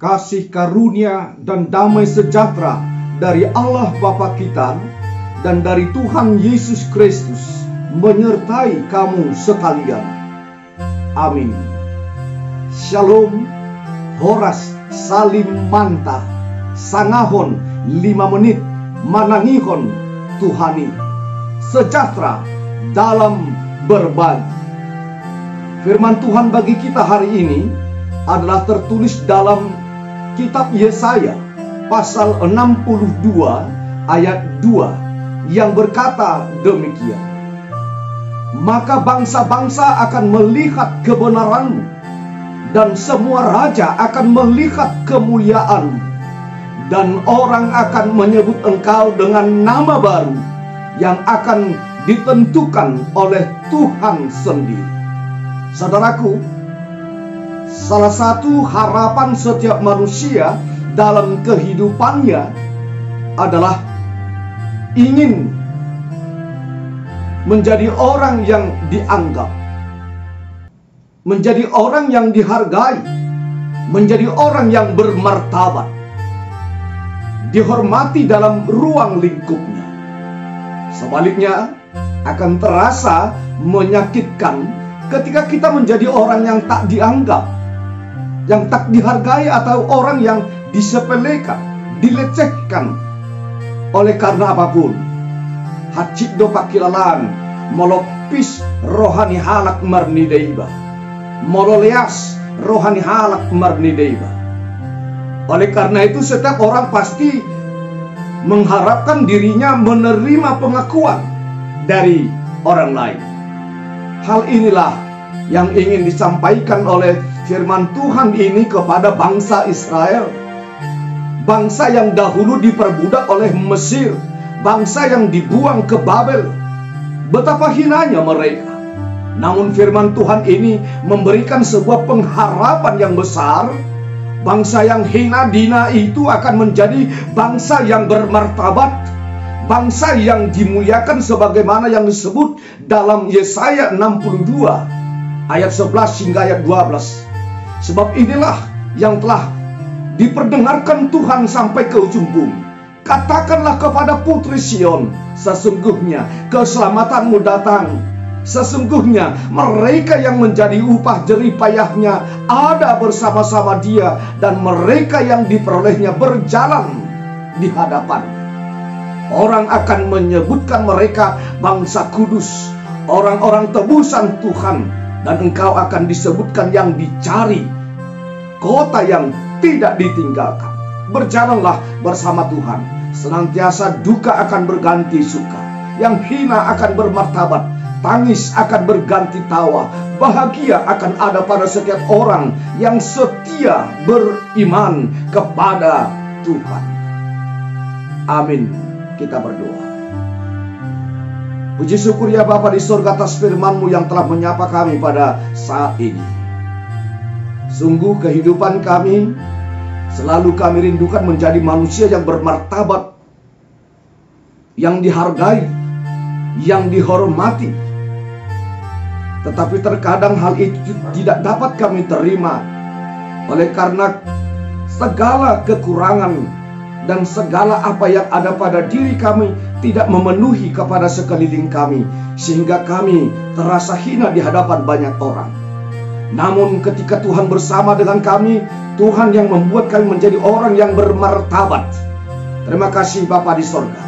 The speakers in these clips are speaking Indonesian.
kasih karunia dan damai sejahtera dari Allah Bapa kita dan dari Tuhan Yesus Kristus menyertai kamu sekalian. Amin. Shalom. Horas Salim Manta. Sangahon lima menit manangihon Tuhani. Sejahtera dalam berbagi. Firman Tuhan bagi kita hari ini adalah tertulis dalam kitab Yesaya pasal 62 ayat 2 yang berkata demikian. Maka bangsa-bangsa akan melihat kebenaranmu dan semua raja akan melihat kemuliaanmu dan orang akan menyebut engkau dengan nama baru yang akan ditentukan oleh Tuhan sendiri. Saudaraku, salah satu harapan setiap manusia dalam kehidupannya adalah ingin menjadi orang yang dianggap, menjadi orang yang dihargai, menjadi orang yang bermartabat, dihormati dalam ruang lingkupnya. Sebaliknya, akan terasa menyakitkan ketika kita menjadi orang yang tak dianggap, yang tak dihargai atau orang yang disepelekan, dilecehkan oleh karena apa pun. Hacik do pakilalan, molopis rohani halak marni deiba. Mololeas rohani halak marni deiba. Oleh karena itu setiap orang pasti mengharapkan dirinya menerima pengakuan dari orang lain. Hal inilah yang ingin disampaikan oleh firman Tuhan ini kepada bangsa Israel. Bangsa yang dahulu diperbudak oleh Mesir, bangsa yang dibuang ke Babel. Betapa hinanya mereka. Namun firman Tuhan ini memberikan sebuah pengharapan yang besar. Bangsa yang hina dina itu akan menjadi bangsa yang bermartabat, bangsa yang dimuliakan sebagaimana yang disebut dalam Yesaya 62 ayat 11 hingga ayat 12. Sebab inilah yang telah diperdengarkan Tuhan sampai ke ujung bumi. Katakanlah kepada putri Sion, sesungguhnya keselamatanmu datang. Sesungguhnya mereka yang menjadi upah jerih payahnya ada bersama-sama dia dan mereka yang diperolehnya berjalan di hadapan Orang akan menyebutkan mereka bangsa kudus, orang-orang tebusan Tuhan, dan engkau akan disebutkan yang dicari, kota yang tidak ditinggalkan. Berjalanlah bersama Tuhan, senantiasa duka akan berganti suka, yang hina akan bermartabat, tangis akan berganti tawa, bahagia akan ada pada setiap orang yang setia beriman kepada Tuhan. Amin kita berdoa. Puji syukur ya Bapa di surga atas firman-Mu yang telah menyapa kami pada saat ini. Sungguh kehidupan kami selalu kami rindukan menjadi manusia yang bermartabat, yang dihargai, yang dihormati. Tetapi terkadang hal itu tidak dapat kami terima oleh karena segala kekurangan dan segala apa yang ada pada diri kami tidak memenuhi kepada sekeliling kami sehingga kami terasa hina di hadapan banyak orang. Namun ketika Tuhan bersama dengan kami, Tuhan yang membuat kami menjadi orang yang bermartabat. Terima kasih Bapa di sorga.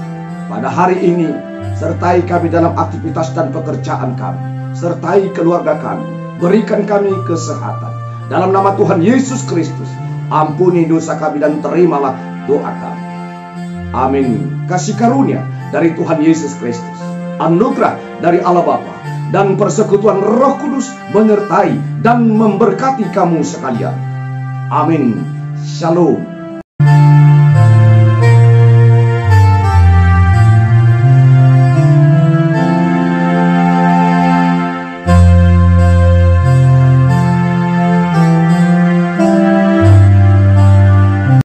Pada hari ini, sertai kami dalam aktivitas dan pekerjaan kami. Sertai keluarga kami. Berikan kami kesehatan. Dalam nama Tuhan Yesus Kristus, ampuni dosa kami dan terimalah doa kami. Amin. Kasih karunia dari Tuhan Yesus Kristus, anugerah dari Allah Bapa, dan persekutuan Roh Kudus menyertai dan memberkati kamu sekalian. Amin. Shalom.